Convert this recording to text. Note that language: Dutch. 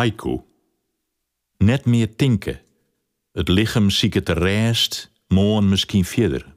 Haiku. Net meer tinken. Het lichaam zieke te rest, morgen misschien verder.